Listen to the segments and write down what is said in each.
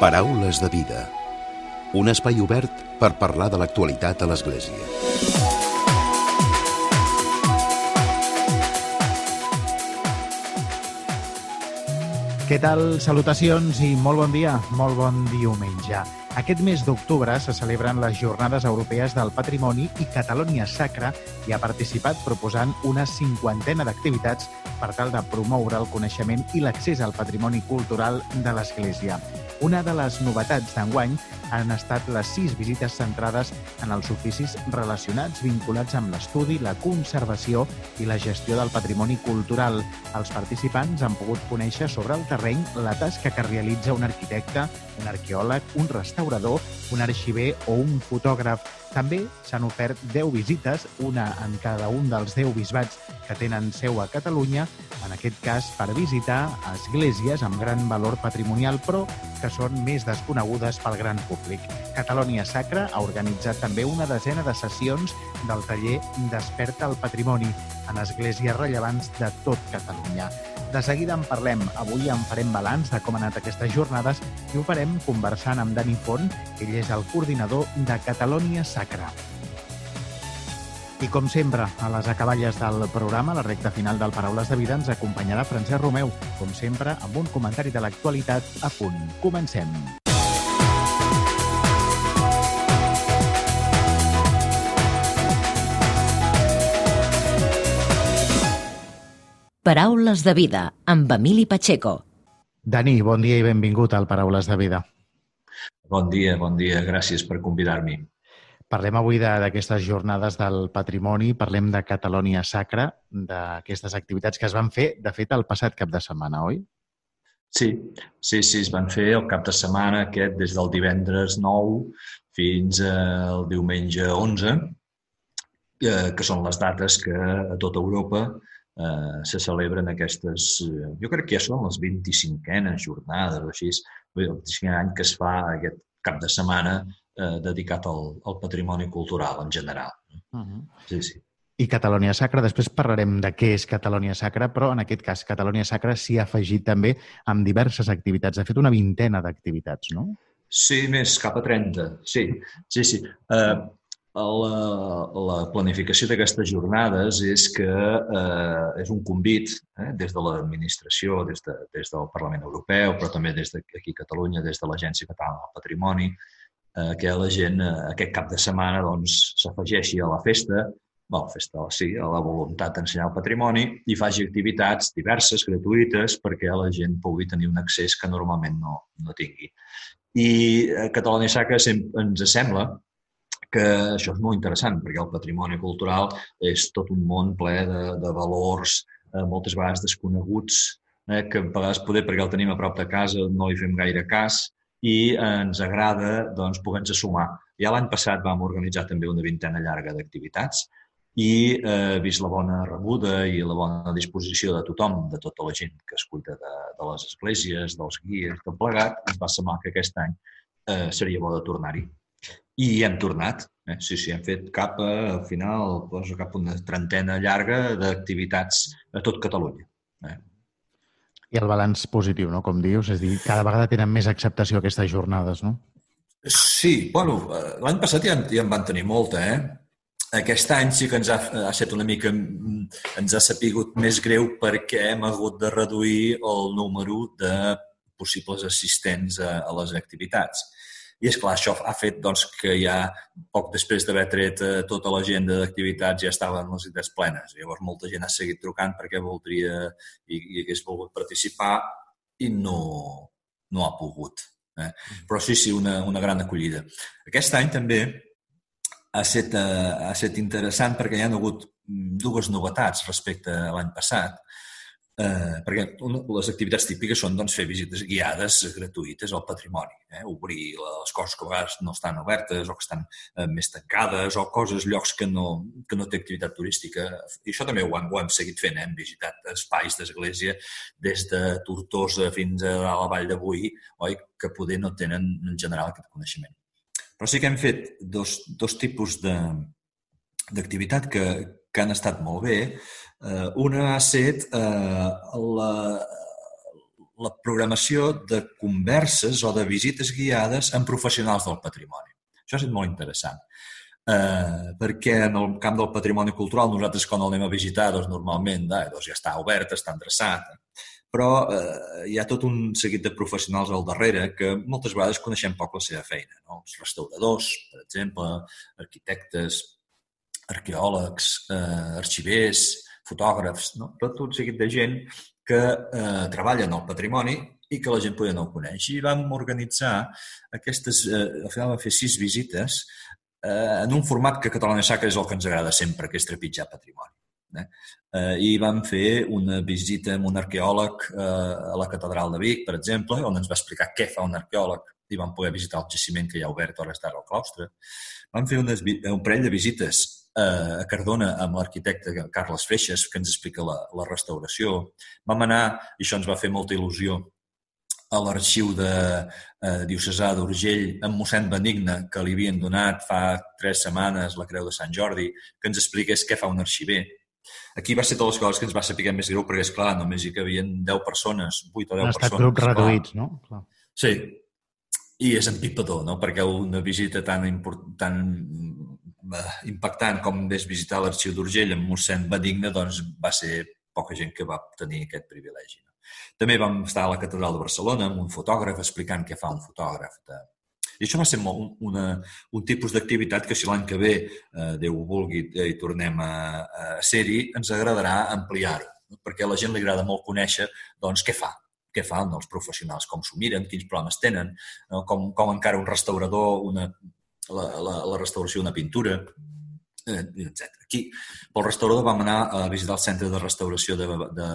Paraules de vida. Un espai obert per parlar de l'actualitat a l'Església. Què tal? Salutacions i molt bon dia, molt bon diumenge. Aquest mes d'octubre se celebren les Jornades Europees del Patrimoni i Catalònia Sacra hi ha participat proposant una cinquantena d'activitats per tal de promoure el coneixement i l'accés al patrimoni cultural de l'Església. Una de les novetats d'enguany han estat les sis visites centrades en els oficis relacionats vinculats amb l'estudi, la conservació i la gestió del patrimoni cultural. Els participants han pogut conèixer sobre el terreny la tasca que realitza un arquitecte, un arqueòleg, un restaurador, un arxiver o un fotògraf. També s'han ofert 10 visites, una en cada un dels 10 bisbats que tenen seu a Catalunya, en aquest cas per visitar esglésies amb gran valor patrimonial, però que són més desconegudes pel gran públic. Catalònia Sacra ha organitzat també una desena de sessions del taller Desperta el Patrimoni en esglésies rellevants de tot Catalunya. De seguida en parlem. Avui en farem balanç de com han anat aquestes jornades i ho farem conversant amb Dani Font, ell és el coordinador de Catalònia Sacra. I com sempre, a les acaballes del programa, la recta final del Paraules de Vida, ens acompanyarà Francesc Romeu, com sempre, amb un comentari de l'actualitat a punt. Comencem. Paraules de vida, amb Emili Pacheco. Dani, bon dia i benvingut al Paraules de Vida. Bon dia, bon dia. Gràcies per convidar-m'hi. Parlem avui d'aquestes jornades del patrimoni, parlem de Catalònia Sacra, d'aquestes activitats que es van fer, de fet, el passat cap de setmana, oi? Sí, sí, sí, es van fer el cap de setmana aquest, des del divendres 9 fins al diumenge 11, eh, que són les dates que a tota Europa eh, se celebren aquestes, jo crec que ja són les 25enes jornades o així, el 25 any que es fa aquest cap de setmana eh, dedicat al, al patrimoni cultural en general. Uh -huh. Sí, sí. I Catalònia Sacra, després parlarem de què és Catalònia Sacra, però en aquest cas Catalònia Sacra s'hi ha afegit també amb diverses activitats. Ha fet una vintena d'activitats, no? Sí, més, cap a 30, sí. Sí, sí. Eh, la, la planificació d'aquestes jornades és que eh, és un convit eh, des de l'administració, des, de, des del Parlament Europeu, però també des d'aquí a Catalunya, des de l'Agència Catalana del Patrimoni, eh, que la gent eh, aquest cap de setmana doncs, s'afegeixi a la festa, bueno, festa sí, a la voluntat d'ensenyar el patrimoni i faci activitats diverses, gratuïtes, perquè la gent pugui tenir un accés que normalment no, no tingui. I a Catalunya Sacra ens sembla que això és molt interessant, perquè el patrimoni cultural és tot un món ple de, de valors, eh, moltes vegades desconeguts, eh, que a vegades poder perquè el tenim a prop de casa no hi fem gaire cas, i ens agrada doncs, poder-nos sumar. Ja l'any passat vam organitzar també una vintena llarga d'activitats i eh, vist la bona rebuda i la bona disposició de tothom, de tota la gent que es cuida de, de les esglésies, dels guies, tot plegat, ens va semblar que aquest any eh, seria bo de tornar-hi. I hem tornat. Eh? Sí, sí, hem fet cap a, al final, doncs, cap a una trentena llarga d'activitats a tot Catalunya. Eh? I el balanç positiu, no? Com dius, és dir, cada vegada tenen més acceptació aquestes jornades, no? Sí, bueno, eh, l'any passat ja, ja en van tenir molta, eh? Aquest any sí que ens ha, ha estat una mica... ens ha sapigut més greu perquè hem hagut de reduir el número de possibles assistents a, a les activitats. I, és clar això ha fet doncs, que ja poc després d'haver tret eh, tota l'agenda d'activitats ja estaven les idees plenes. Llavors molta gent ha seguit trucant perquè voldria i, i hagués volgut participar i no, no ha pogut. Eh? Mm. Però sí, sí, una, una gran acollida. Aquest any també ha estat, eh, ha estat interessant perquè hi ha hagut dues novetats respecte a l'any passat. Eh, perquè les activitats típiques són doncs, fer visites guiades gratuïtes al patrimoni, eh? obrir les coses que a vegades no estan obertes o que estan eh, més tancades o coses, llocs que no, que no té activitat turística. I això també ho hem, ho hem seguit fent, eh? hem visitat espais d'església des de Tortosa fins a la Vall de oi? que poder no tenen en general aquest coneixement. Però sí que hem fet dos, dos tipus d'activitat que, que han estat molt bé, Eh, una ha estat eh, la, la programació de converses o de visites guiades amb professionals del patrimoni. Això és molt interessant. Eh, perquè en el camp del patrimoni cultural nosaltres quan el anem a visitar doncs normalment eh, doncs ja està obert, està endreçat, però eh, hi ha tot un seguit de professionals al darrere que moltes vegades coneixem poc la seva feina. No? Els restauradors, per exemple, arquitectes, arqueòlegs, eh, arxivers, fotògrafs, no? tot un seguit de gent que eh, treballen al patrimoni i que la gent podia no ho coneix. I vam organitzar aquestes, eh, al final vam fer sis visites eh, en un format que Catalunya Sacra és el que ens agrada sempre, que és trepitjar patrimoni. Eh? Eh, I vam fer una visita amb un arqueòleg eh, a la Catedral de Vic, per exemple, on ens va explicar què fa un arqueòleg i vam poder visitar el jaciment que hi ha obert a hores d'ara al claustre. Vam fer unes, un parell de visites a Cardona amb l'arquitecte Carles Freixas, que ens explica la, la restauració. Vam anar, i això ens va fer molta il·lusió, a l'arxiu de eh, diocesà d'Urgell amb mossèn Benigne, que li havien donat fa tres setmanes la Creu de Sant Jordi, que ens expliqués què fa un arxiver. Aquí va ser totes les coses que ens va saber més greu, perquè, és clar només hi havia 10 persones, 8 o 10 Han persones. Han estat grups reduïts, no? Clar. Sí, i és empipador, no? perquè una visita tan, tan eh, impactant com és visitar l'arxiu d'Urgell amb mossèn Benigne, doncs va ser poca gent que va tenir aquest privilegi. No? També vam estar a la Catedral de Barcelona amb un fotògraf explicant què fa un fotògraf. De... I això va ser molt, una, un tipus d'activitat que si l'any que ve, eh, Déu ho vulgui, eh, i tornem a, a ser-hi, ens agradarà ampliar-ho, no? perquè a la gent li agrada molt conèixer doncs, què fa, què fan els professionals, com s'ho miren, quins problemes tenen, no? com, com encara un restaurador una, la, la, la restauració d'una pintura, eh, etc. Aquí, pel restaurador vam anar a visitar el centre de restauració de, de,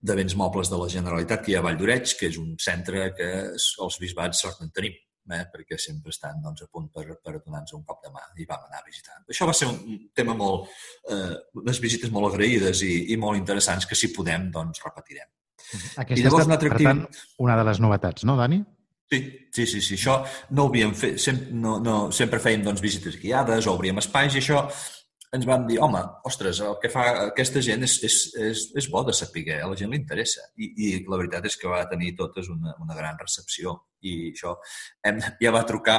de béns mobles de la Generalitat que hi ha a Vall d'Oreig, que és un centre que els bisbats sort en tenim, eh? perquè sempre estan doncs, a punt per, per donar-nos un cop de mà i vam anar a visitar. Això va ser un tema molt... Eh, unes visites molt agraïdes i, i molt interessants que si podem, doncs, repetirem. Aquesta I llavors, estat, per tant, una de les novetats, no, Dani? Sí, sí, sí, sí. Això no ho havíem fet, sempre, no, no, sempre fèiem doncs, visites guiades obríem espais i això ens vam dir, home, ostres, el que fa aquesta gent és, és, és, és bo de saber, a la gent li interessa. I, I la veritat és que va tenir totes una, una gran recepció. I això, hem, ja va trucar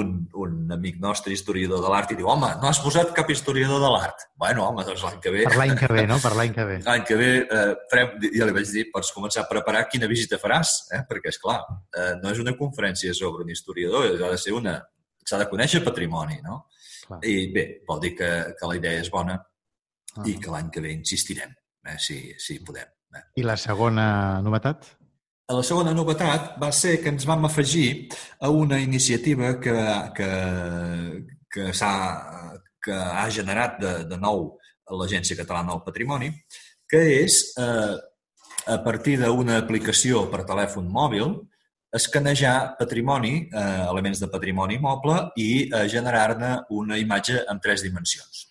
un, un amic nostre, historiador de l'art, i diu, home, no has posat cap historiador de l'art? Bueno, home, doncs l'any que ve... Per l'any que ve, no? Per l'any que ve. L'any que ve, eh, farem, ja li vaig dir, pots començar a preparar quina visita faràs, eh? perquè, és clar, eh, no és una conferència sobre un historiador, ha de ser una... s'ha de conèixer patrimoni, no? Clar. I bé, vol dir que, que la idea és bona ah. i que l'any que ve insistirem, eh, si, si podem. Eh. I la segona novetat? La segona novetat va ser que ens vam afegir a una iniciativa que, que, que, ha, que ha generat de, de nou l'Agència Catalana del Patrimoni, que és eh, a partir d'una aplicació per telèfon mòbil escanejar patrimoni, eh, elements de patrimoni moble i eh, generar-ne una imatge en tres dimensions.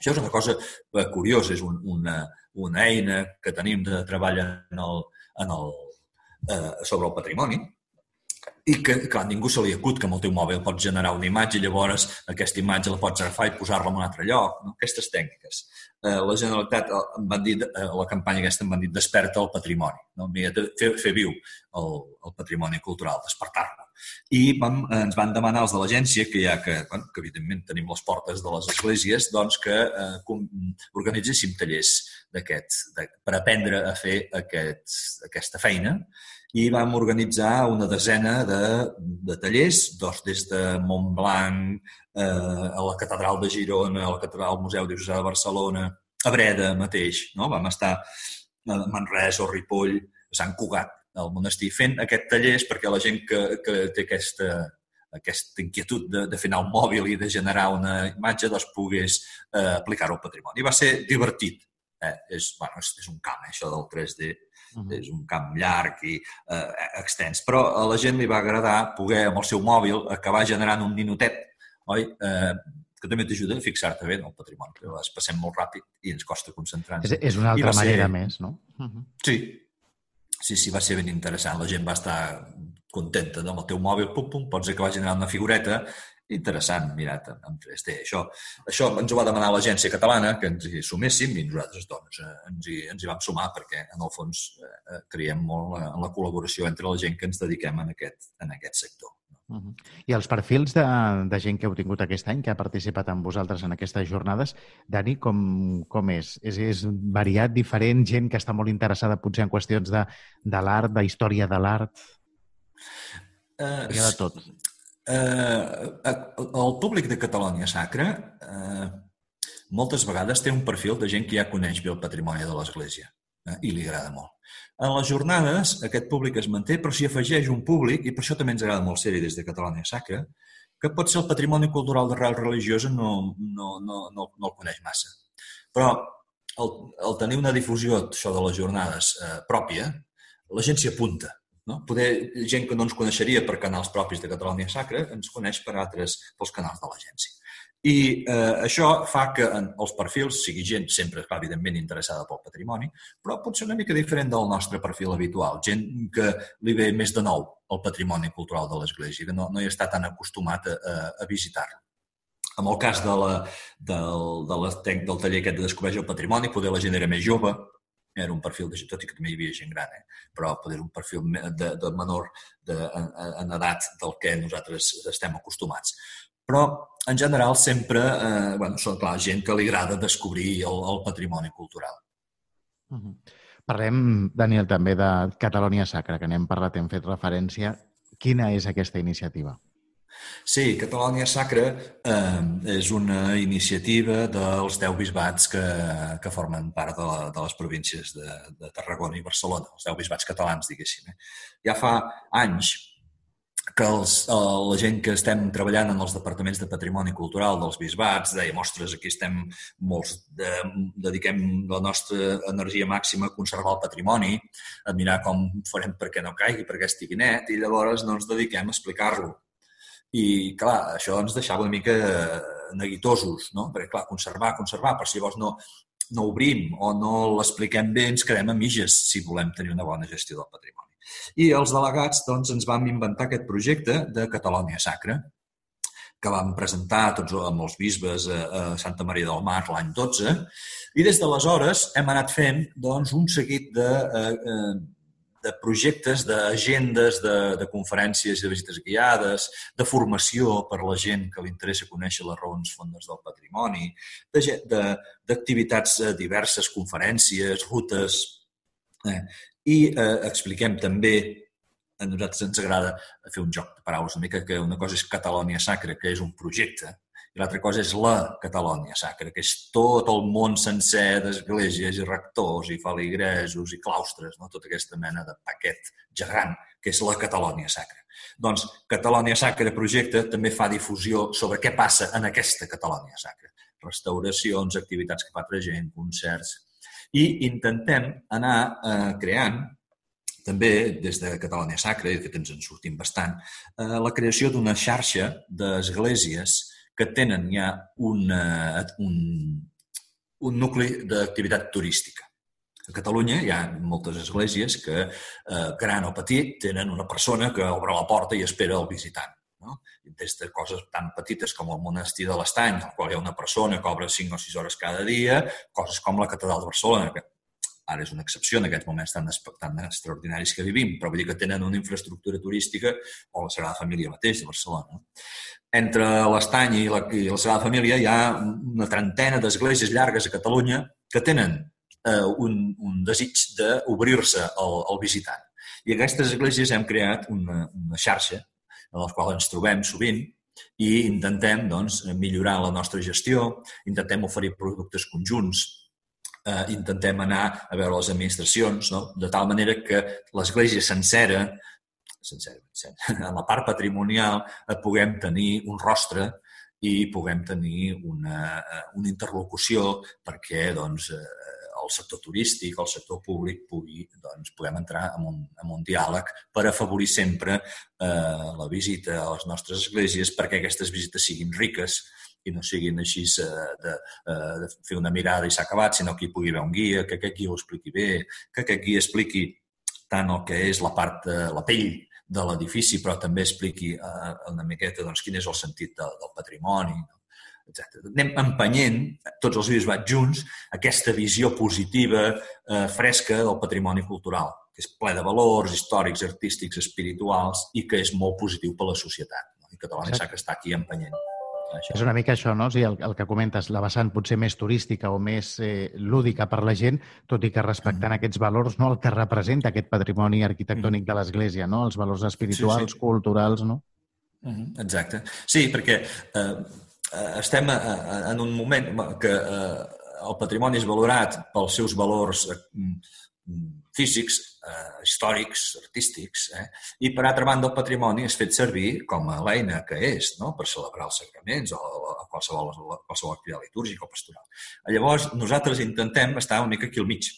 Això és una cosa eh, curiosa, és un, una, una eina que tenim de treball en el, en el, eh, sobre el patrimoni i que, clar, ningú se li acut que amb el teu mòbil pots generar una imatge i llavors aquesta imatge la pots agafar i posar-la en un altre lloc. No? Aquestes tècniques eh, la Generalitat eh, em van dir, eh, la campanya aquesta em van dir desperta el patrimoni, no? fer, fer viu el, el patrimoni cultural, despertar-lo. I vam, eh, ens van demanar els de l'agència, que ja que, bueno, que evidentment tenim les portes de les esglésies, doncs que eh, organitzéssim tallers d'aquests, per aprendre a fer aquest, aquesta feina i vam organitzar una desena de, de tallers, dos des de Montblanc, eh, a la Catedral de Girona, a la Catedral Museu Diocesà de Barcelona, a Breda mateix. No? Vam estar a Manresa o Ripoll, a Sant Cugat, al monestir, fent aquest tallers perquè la gent que, que té aquesta, aquesta inquietud de, de fer anar un mòbil i de generar una imatge doncs pogués eh, aplicar-ho al patrimoni. I va ser divertit. Eh? És, bueno, és, és un camp, això del 3D. Uh -huh. És un camp llarg i eh, extens. Però a la gent li va agradar poder, amb el seu mòbil, acabar generant un ninotet, oi? Eh, que també t'ajuda a fixar-te bé en el patrimoni. Però es passem molt ràpid i ens costa concentrar-nos. És, és una altra manera ser... més, no? Uh -huh. Sí. Sí, sí, va ser ben interessant. La gent va estar contenta amb el teu mòbil, pum, pum, pots acabar generant una figureta interessant mirat en 3D. Això, això ens ho va demanar l'agència catalana, que ens hi suméssim i nosaltres doncs, eh, ens, hi, ens hi vam sumar perquè, en el fons, eh, creiem molt en la col·laboració entre la gent que ens dediquem en aquest, en aquest sector. Uh -huh. I els perfils de, de gent que heu tingut aquest any, que ha participat amb vosaltres en aquestes jornades, Dani, com, com és? és? És variat, diferent, gent que està molt interessada potser en qüestions de, de l'art, de història de l'art? Uh, Hi ha de tot. Uh, el públic de Catalunya Sacra uh, moltes vegades té un perfil de gent que ja coneix bé el patrimoni de l'Església eh, i li agrada molt. En les jornades aquest públic es manté, però s'hi afegeix un públic, i per això també ens agrada molt ser-hi des de Catalunya Sacra, que pot ser el patrimoni cultural d'arrel religiosa no, no, no, no, no el coneix massa. Però el, el tenir una difusió, això de les jornades, eh, pròpia, la gent s'hi apunta. No? Poder, gent que no ens coneixeria per canals propis de Catalunya Sacra ens coneix per altres, pels canals de l'agència. I eh, això fa que en els perfils sigui gent sempre, clar, evidentment, interessada pel patrimoni, però pot ser una mica diferent del nostre perfil habitual. Gent que li ve més de nou el patrimoni cultural de l'Església, que no, no hi està tan acostumat a, a, a visitar-lo. En el cas de la, del, de la, del taller aquest de Descobreix el Patrimoni, poder la gent era més jove, era un perfil de tot i que també hi havia gent gran, eh? però poder un perfil de, de menor de, en, en edat del que nosaltres estem acostumats. Però, en general, sempre eh, bueno, són, clar, gent que li agrada descobrir el, el patrimoni cultural. Uh -huh. Parlem, Daniel, també de Catalònia Sacra, que n'hem parlat, hem fet referència. Quina és aquesta iniciativa? Sí, Catalònia Sacra eh, és una iniciativa dels 10 bisbats que, que formen part de, la, de les províncies de, de Tarragona i Barcelona, els 10 bisbats catalans, diguéssim. Eh? Ja fa anys que els, eh, la gent que estem treballant en els departaments de patrimoni cultural dels bisbats deia, ostres, aquí estem molts, de, dediquem la nostra energia màxima a conservar el patrimoni, a mirar com farem perquè no caigui, perquè estigui net, i llavors no ens dediquem a explicar-lo. I, clar, això ens deixava una mica neguitosos, no? Perquè, clar, conservar, conservar, però si llavors no, no obrim o no l'expliquem bé, ens quedem a mitges si volem tenir una bona gestió del patrimoni. I els delegats doncs, ens vam inventar aquest projecte de Catalònia Sacra, que vam presentar tots amb els bisbes a Santa Maria del Mar l'any 12, i des d'aleshores hem anat fent doncs, un seguit de, eh, eh, de projectes, d'agendes, de, de conferències i de visites guiades, de formació per la gent que li interessa conèixer les raons fondes del patrimoni, d'activitats eh, diverses, conferències, rutes, eh, i eh, expliquem també, a nosaltres ens agrada fer un joc de paraules una mica, que una cosa és Catalònia Sacra, que és un projecte, i l'altra cosa és la Catalònia Sacra, que és tot el món sencer d'esglésies i rectors i feligresos i claustres, no? tota aquesta mena de paquet gegant que és la Catalònia Sacra. Doncs Catalònia Sacra projecte també fa difusió sobre què passa en aquesta Catalònia Sacra. Restauracions, activitats que fa altra gent, concerts, i intentem anar eh, creant també des de Catalunya Sacra, i que ens en sortim bastant, eh, la creació d'una xarxa d'esglésies que tenen ja una, un, un nucli d'activitat turística. A Catalunya hi ha moltes esglésies que, eh, gran o petit, tenen una persona que obre la porta i espera el visitant. No? Des de coses tan petites com el monestir de l'Estany, al qual hi ha una persona que obre 5 o 6 hores cada dia, coses com la Catedral de Barcelona, que ara és una excepció en aquests moments tan, tan extraordinaris que vivim, però vull dir que tenen una infraestructura turística, o la Sagrada Família mateix de Barcelona. Entre l'Estany i, la, i la Sagrada Família hi ha una trentena d'esglésies llargues a Catalunya que tenen eh, un, un desig d'obrir-se al, al visitant. I aquestes esglésies hem creat una, una xarxa en els quals ens trobem sovint i intentem doncs, millorar la nostra gestió, intentem oferir productes conjunts, eh, intentem anar a veure les administracions, no? de tal manera que l'església sencera, sencera, sencera, en la part patrimonial, puguem tenir un rostre i puguem tenir una, eh, una interlocució perquè doncs, eh, el sector turístic, el sector públic, pugui, doncs, puguem entrar en un, en un diàleg per afavorir sempre eh, la visita a les nostres esglésies perquè aquestes visites siguin riques i no siguin així eh, de, eh, de fer una mirada i s'ha acabat, sinó que hi pugui haver un guia, que aquest guia ho expliqui bé, que aquest guia expliqui tant el que és la part, de la pell de l'edifici, però també expliqui eh, una miqueta doncs, quin és el sentit de, del patrimoni, etc. Anem empenyent, tots els bisbats junts, aquesta visió positiva, eh, fresca del patrimoni cultural, que és ple de valors històrics, artístics, espirituals i que és molt positiu per a la societat. No? I Catalunya que està aquí empenyent. Això. És una mica això, no? O sigui, el, el que comentes, la vessant potser més turística o més eh, lúdica per la gent, tot i que respectant mm. aquests valors, no? el que representa aquest patrimoni arquitectònic mm. de l'Església, no? els valors espirituals, sí, sí. culturals, no? Mm -hmm. Exacte. Sí, perquè eh, estem en un moment que eh, el patrimoni és valorat pels seus valors eh, físics, eh, històrics, artístics, eh? i per altra banda el patrimoni és fet servir com a l'eina que és no? per celebrar els sacraments o, o qualsevol, qualsevol activitat litúrgica o pastoral. Llavors, nosaltres intentem estar una mica aquí al mig.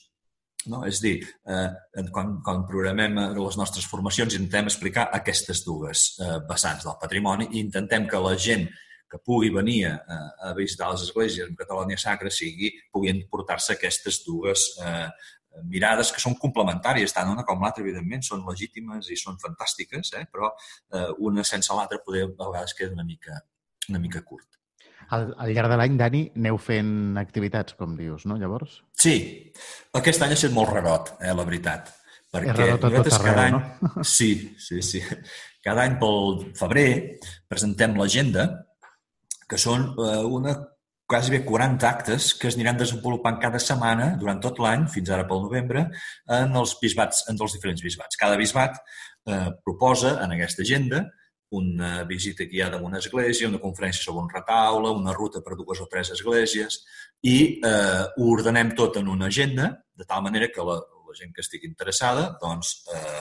No? És dir, eh, quan, quan programem les nostres formacions intentem explicar aquestes dues eh, vessants del patrimoni i intentem que la gent que pugui venir a, a visitar les esglésies en Catalunya Sacra sigui, puguin portar-se aquestes dues eh, mirades que són complementàries, tant una com l'altra, evidentment, són legítimes i són fantàstiques, eh? però eh, una sense l'altra poder a vegades queda una mica, una mica curt. Al, al llarg de l'any, Dani, aneu fent activitats, com dius, no, llavors? Sí. Aquest any ha estat molt rarot, eh, la veritat. Perquè és rarot a tot arreu, cada any... no? Sí, sí, sí. Cada any pel febrer presentem l'agenda, que són eh, una quasi bé 40 actes que es aniran desenvolupant cada setmana durant tot l'any, fins ara pel novembre, en els bisbats, en els diferents bisbats. Cada bisbat eh, proposa en aquesta agenda una visita guiada a una església, una conferència sobre un retaule, una ruta per dues o tres esglésies i eh, ho ordenem tot en una agenda de tal manera que la, la gent que estigui interessada doncs, eh,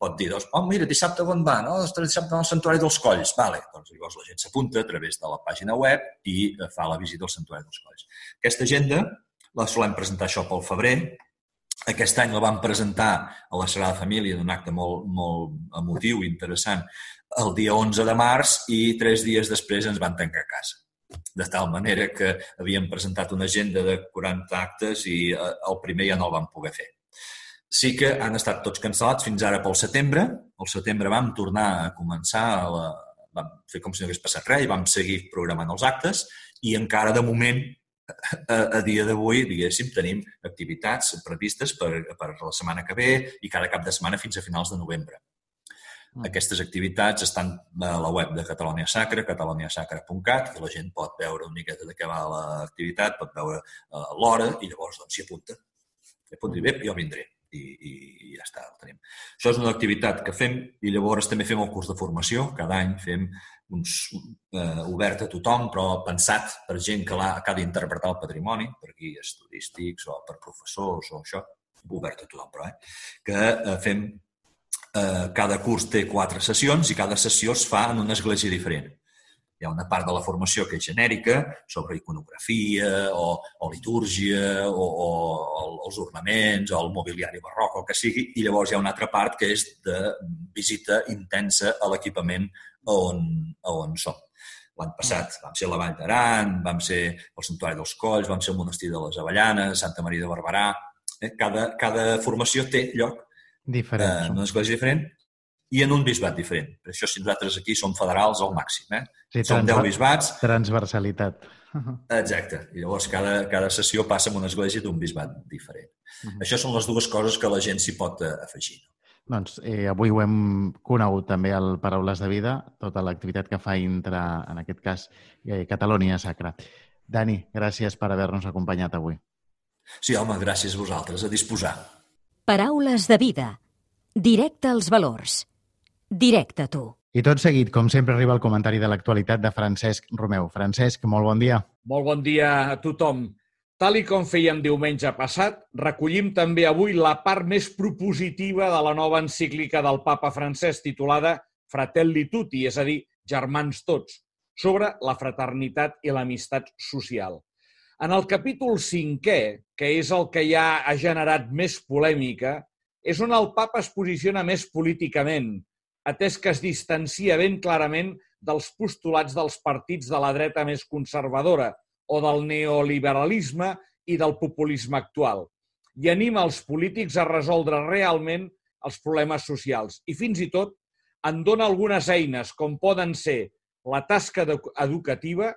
pot dir, doncs, oh, mira, dissabte on va? No? Dissabte al Santuari dels Colls. Vale. Doncs llavors la gent s'apunta a través de la pàgina web i eh, fa la visita al Santuari dels Colls. Aquesta agenda la solem presentar això pel febrer. Aquest any la vam presentar a la Sagrada Família d'un acte molt, molt emotiu i interessant el dia 11 de març i tres dies després ens van tancar a casa. De tal manera que havíem presentat una agenda de 40 actes i eh, el primer ja no el vam poder fer sí que han estat tots cancel·lats fins ara pel setembre. Al setembre vam tornar a començar, a la, vam fer com si no hagués passat res i vam seguir programant els actes i encara de moment a, a dia d'avui, diguéssim, tenim activitats previstes per, per la setmana que ve i cada cap de setmana fins a finals de novembre. Mm. Aquestes activitats estan a la web de Catalunya Sacra, catalunyasacra.cat, i la gent pot veure una miqueta de què va l'activitat, pot veure uh, l'hora i llavors doncs, s'hi apunta. S'hi apunta i bé, jo vindré i, i, i ja està, el tenim. Això és una activitat que fem i llavors també fem el curs de formació. Cada any fem uns, eh, obert a tothom, però pensat per gent que, ha, que ha d'interpretar el patrimoni, per guies turístics o per professors o això, obert a tothom, però, eh? que eh, fem eh, cada curs té quatre sessions i cada sessió es fa en una església diferent. Hi ha una part de la formació que és genèrica, sobre iconografia o, o litúrgia o, o els ornaments o el mobiliari barroc o el que sigui, i llavors hi ha una altra part que és de visita intensa a l'equipament on, on som. L'any passat vam ser la Vall d'Aran, vam ser al Santuari dels Colls, vam ser al Monestir de les Avellanes, Santa Maria de Barberà... Eh? Cada, cada formació té lloc diferent, eh, una església diferent i en un bisbat diferent. Per això, si nosaltres aquí som federals al màxim, eh? Sí, som 10 bisbats. Transversalitat. Exacte. I llavors cada, cada sessió passa en una església d'un bisbat diferent. Uh mhm. -huh. Això són les dues coses que la gent s'hi pot eh, afegir. Doncs eh, avui ho hem conegut també al Paraules de Vida, tota l'activitat que fa entre, en aquest cas, eh, Catalunya Sacra. Dani, gràcies per haver-nos acompanyat avui. Sí, home, gràcies a vosaltres. A disposar. Paraules de Vida. Directe als valors. Directe a tu. I tot seguit, com sempre, arriba el comentari de l'actualitat de Francesc Romeu. Francesc, molt bon dia. Molt bon dia a tothom. Tal i com fèiem diumenge passat, recollim també avui la part més propositiva de la nova encíclica del papa francès titulada Fratelli Tutti, és a dir, germans tots, sobre la fraternitat i l'amistat social. En el capítol cinquè, que és el que ja ha generat més polèmica, és on el papa es posiciona més políticament, atès que es distancia ben clarament dels postulats dels partits de la dreta més conservadora o del neoliberalisme i del populisme actual i anima els polítics a resoldre realment els problemes socials i fins i tot en dona algunes eines, com poden ser la tasca educativa,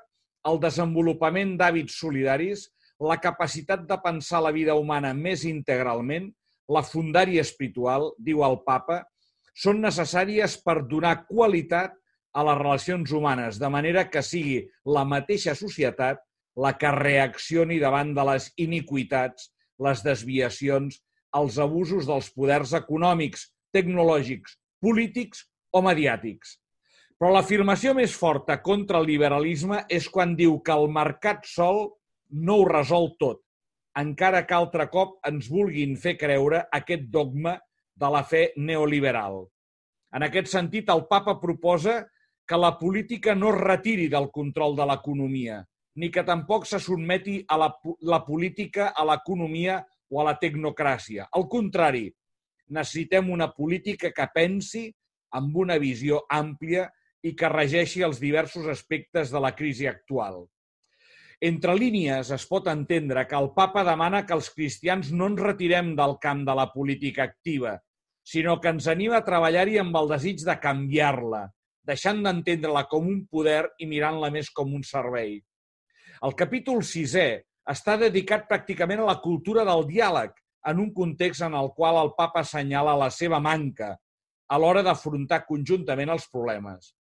el desenvolupament d'hàbits solidaris, la capacitat de pensar la vida humana més integralment, la fundària espiritual, diu el papa, són necessàries per donar qualitat a les relacions humanes, de manera que sigui la mateixa societat la que reaccioni davant de les iniquitats, les desviacions, els abusos dels poders econòmics, tecnològics, polítics o mediàtics. Però l'afirmació més forta contra el liberalisme és quan diu que el mercat sol no ho resol tot, encara que altre cop ens vulguin fer creure aquest dogma de la fe neoliberal. En aquest sentit, el papa proposa que la política no es retiri del control de l'economia, ni que tampoc se sotmeti a la, la política a l'economia o a la tecnocràcia. Al contrari, necessitem una política que pensi amb una visió àmplia i que regeixi els diversos aspectes de la crisi actual. Entre línies es pot entendre que el papa demana que els cristians no ens retirem del camp de la política activa, sinó que ens anima a treballar-hi amb el desig de canviar-la, deixant d'entendre-la com un poder i mirant-la més com un servei. El capítol sisè està dedicat pràcticament a la cultura del diàleg, en un context en el qual el papa assenyala la seva manca a l'hora d'afrontar conjuntament els problemes.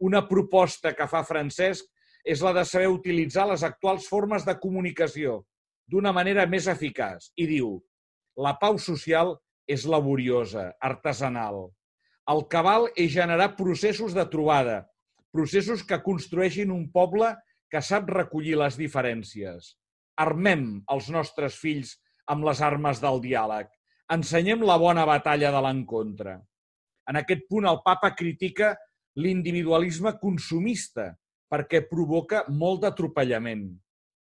Una proposta que fa Francesc és la de saber utilitzar les actuals formes de comunicació d'una manera més eficaç i diu la pau social és laboriosa, artesanal. El cabal és generar processos de trobada, processos que construeixin un poble que sap recollir les diferències. Armem els nostres fills amb les armes del diàleg. Ensenyem la bona batalla de l'encontre. En aquest punt, el papa critica l'individualisme consumista perquè provoca molt d'atropellament.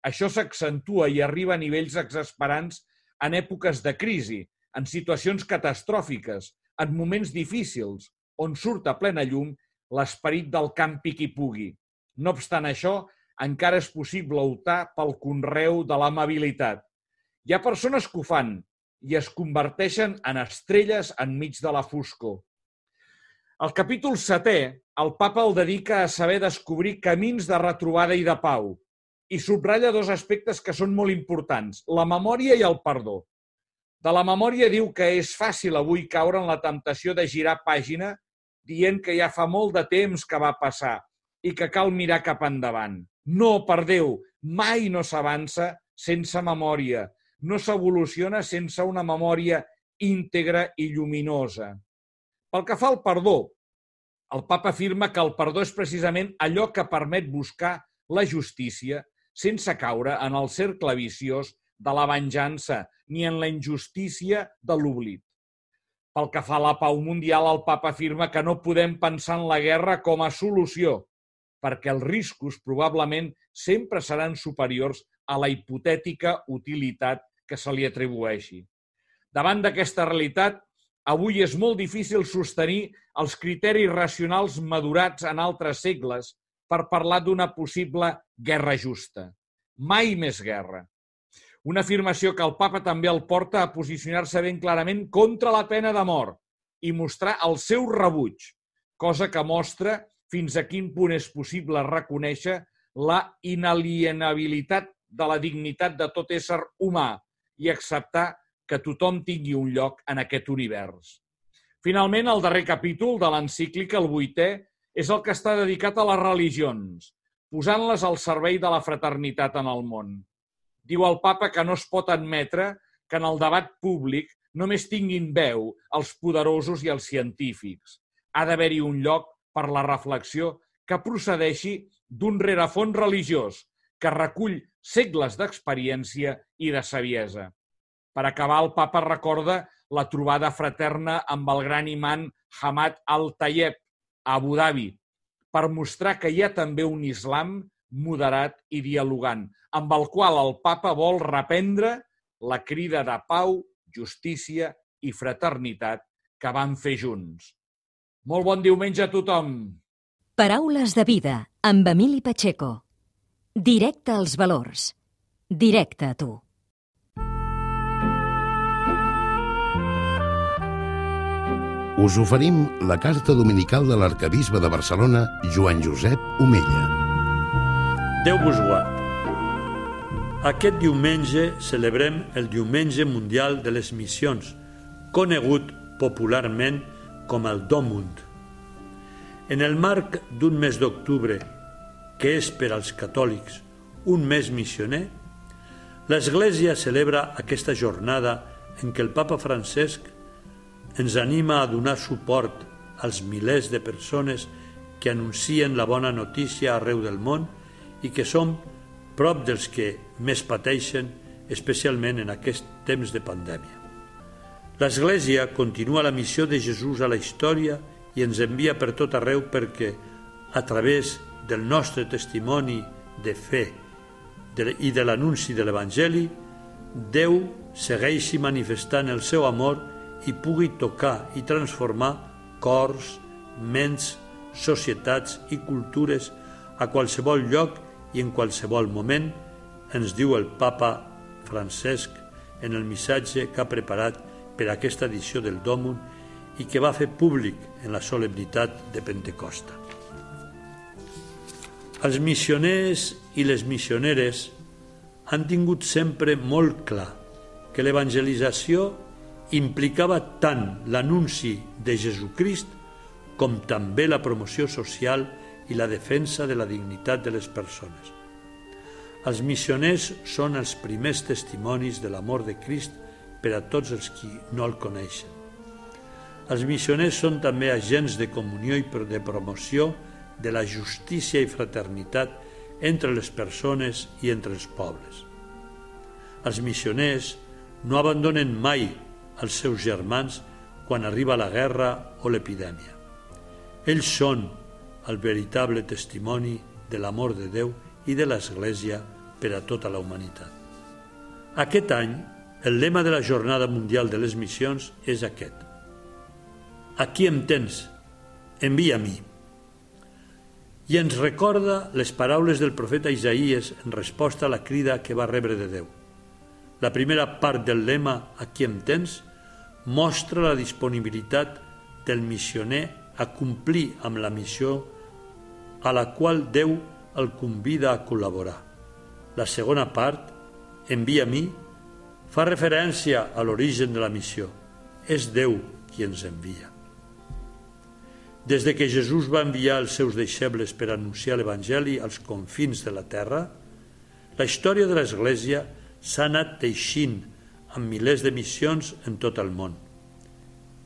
Això s'accentua i arriba a nivells exasperants en èpoques de crisi, en situacions catastròfiques, en moments difícils, on surt a plena llum l'esperit del campi qui pugui. No obstant això, encara és possible optar pel conreu de l'amabilitat. Hi ha persones que ho fan i es converteixen en estrelles enmig de la foscor. El capítol setè, el papa el dedica a saber descobrir camins de retrobada i de pau i subratlla dos aspectes que són molt importants, la memòria i el perdó. De la memòria diu que és fàcil avui caure en la temptació de girar pàgina dient que ja fa molt de temps que va passar i que cal mirar cap endavant. No, per Déu, mai no s'avança sense memòria, no s'evoluciona sense una memòria íntegra i lluminosa. Pel que fa al perdó, el papa afirma que el perdó és precisament allò que permet buscar la justícia sense caure en el cercle viciós de la venjança ni en la injustícia de l'oblit. Pel que fa a la pau mundial, el papa afirma que no podem pensar en la guerra com a solució, perquè els riscos probablement sempre seran superiors a la hipotètica utilitat que se li atribueixi. Davant d'aquesta realitat, avui és molt difícil sostenir els criteris racionals madurats en altres segles per parlar d'una possible guerra justa. Mai més guerra. Una afirmació que el papa també el porta a posicionar-se ben clarament contra la pena de mort i mostrar el seu rebuig, cosa que mostra fins a quin punt és possible reconèixer la inalienabilitat de la dignitat de tot ésser humà i acceptar que tothom tingui un lloc en aquest univers. Finalment, el darrer capítol de l'encíclica, el vuitè, és el que està dedicat a les religions, posant-les al servei de la fraternitat en el món. Diu el papa que no es pot admetre que en el debat públic només tinguin veu els poderosos i els científics. Ha d'haver-hi un lloc per la reflexió que procedeixi d'un rerefons religiós que recull segles d'experiència i de saviesa. Per acabar, el papa recorda la trobada fraterna amb el gran imant Hamad al-Tayeb a Abu Dhabi, per mostrar que hi ha també un islam moderat i dialogant, amb el qual el papa vol reprendre la crida de pau, justícia i fraternitat que van fer junts. Molt bon diumenge a tothom! Paraules de vida amb Emili Pacheco. Directe als valors. Directe a tu. Us oferim la carta dominical de l'arcabisbe de Barcelona, Joan Josep Omella. Déu vos guard. Aquest diumenge celebrem el Diumenge Mundial de les Missions, conegut popularment com el Domund. En el marc d'un mes d'octubre, que és per als catòlics un mes missioner, l'Església celebra aquesta jornada en què el papa Francesc ens anima a donar suport als milers de persones que anuncien la bona notícia arreu del món i que som prop dels que més pateixen, especialment en aquest temps de pandèmia. L'Església continua la missió de Jesús a la història i ens envia per tot arreu perquè, a través del nostre testimoni de fe i de l'anunci de l'Evangeli, Déu segueixi manifestant el seu amor i pugui tocar i transformar cors, ments, societats i cultures a qualsevol lloc i en qualsevol moment, ens diu el papa Francesc en el missatge que ha preparat per a aquesta edició del Dòmun i que va fer públic en la solemnitat de Pentecosta. Els missioners i les missioneres han tingut sempre molt clar que l'evangelització implicava tant l'anunci de Jesucrist com també la promoció social i la defensa de la dignitat de les persones. Els missioners són els primers testimonis de l'amor de Crist per a tots els qui no el coneixen. Els missioners són també agents de comunió i de promoció de la justícia i fraternitat entre les persones i entre els pobles. Els missioners no abandonen mai als seus germans quan arriba la guerra o l'epidèmia. Ells són el veritable testimoni de l'amor de Déu i de l'Església per a tota la humanitat. Aquest any, el lema de la Jornada Mundial de les Missions és aquest. Aquí em tens, envia a mi. I ens recorda les paraules del profeta Isaías en resposta a la crida que va rebre de Déu. La primera part del lema Aquí em tens mostra la disponibilitat del missioner a complir amb la missió a la qual Déu el convida a col·laborar. La segona part, envia a mi, fa referència a l'origen de la missió. És Déu qui ens envia. Des de que Jesús va enviar els seus deixebles per anunciar l'Evangeli als confins de la terra, la història de l'Església s'ha anat teixint amb milers de missions en tot el món.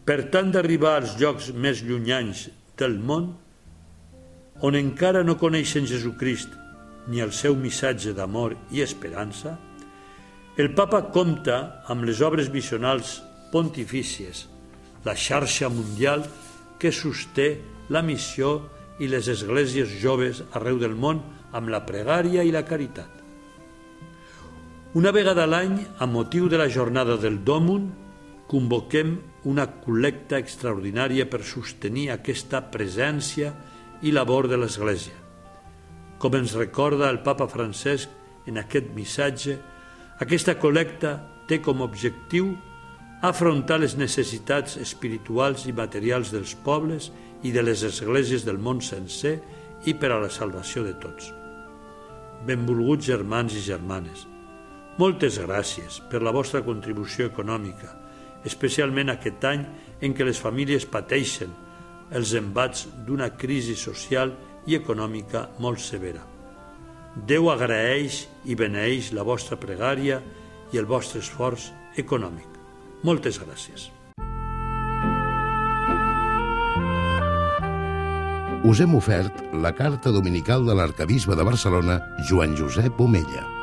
Per tant d'arribar als llocs més llunyanys del món, on encara no coneixen Jesucrist ni el seu missatge d'amor i esperança, el papa compta amb les obres missionals pontifícies, la xarxa mundial que sosté la missió i les esglésies joves arreu del món amb la pregària i la caritat. Una vegada a l'any, a motiu de la jornada del Dòmun, convoquem una col·lecta extraordinària per sostenir aquesta presència i labor de l'Església. Com ens recorda el papa Francesc en aquest missatge, aquesta col·lecta té com objectiu afrontar les necessitats espirituals i materials dels pobles i de les esglésies del món sencer i per a la salvació de tots. Benvolguts germans i germanes, moltes gràcies per la vostra contribució econòmica, especialment aquest any en què les famílies pateixen els embats d'una crisi social i econòmica molt severa. Déu agraeix i beneeix la vostra pregària i el vostre esforç econòmic. Moltes gràcies. Us hem ofert la carta dominical de l'arcabisbe de Barcelona, Joan Josep Omella.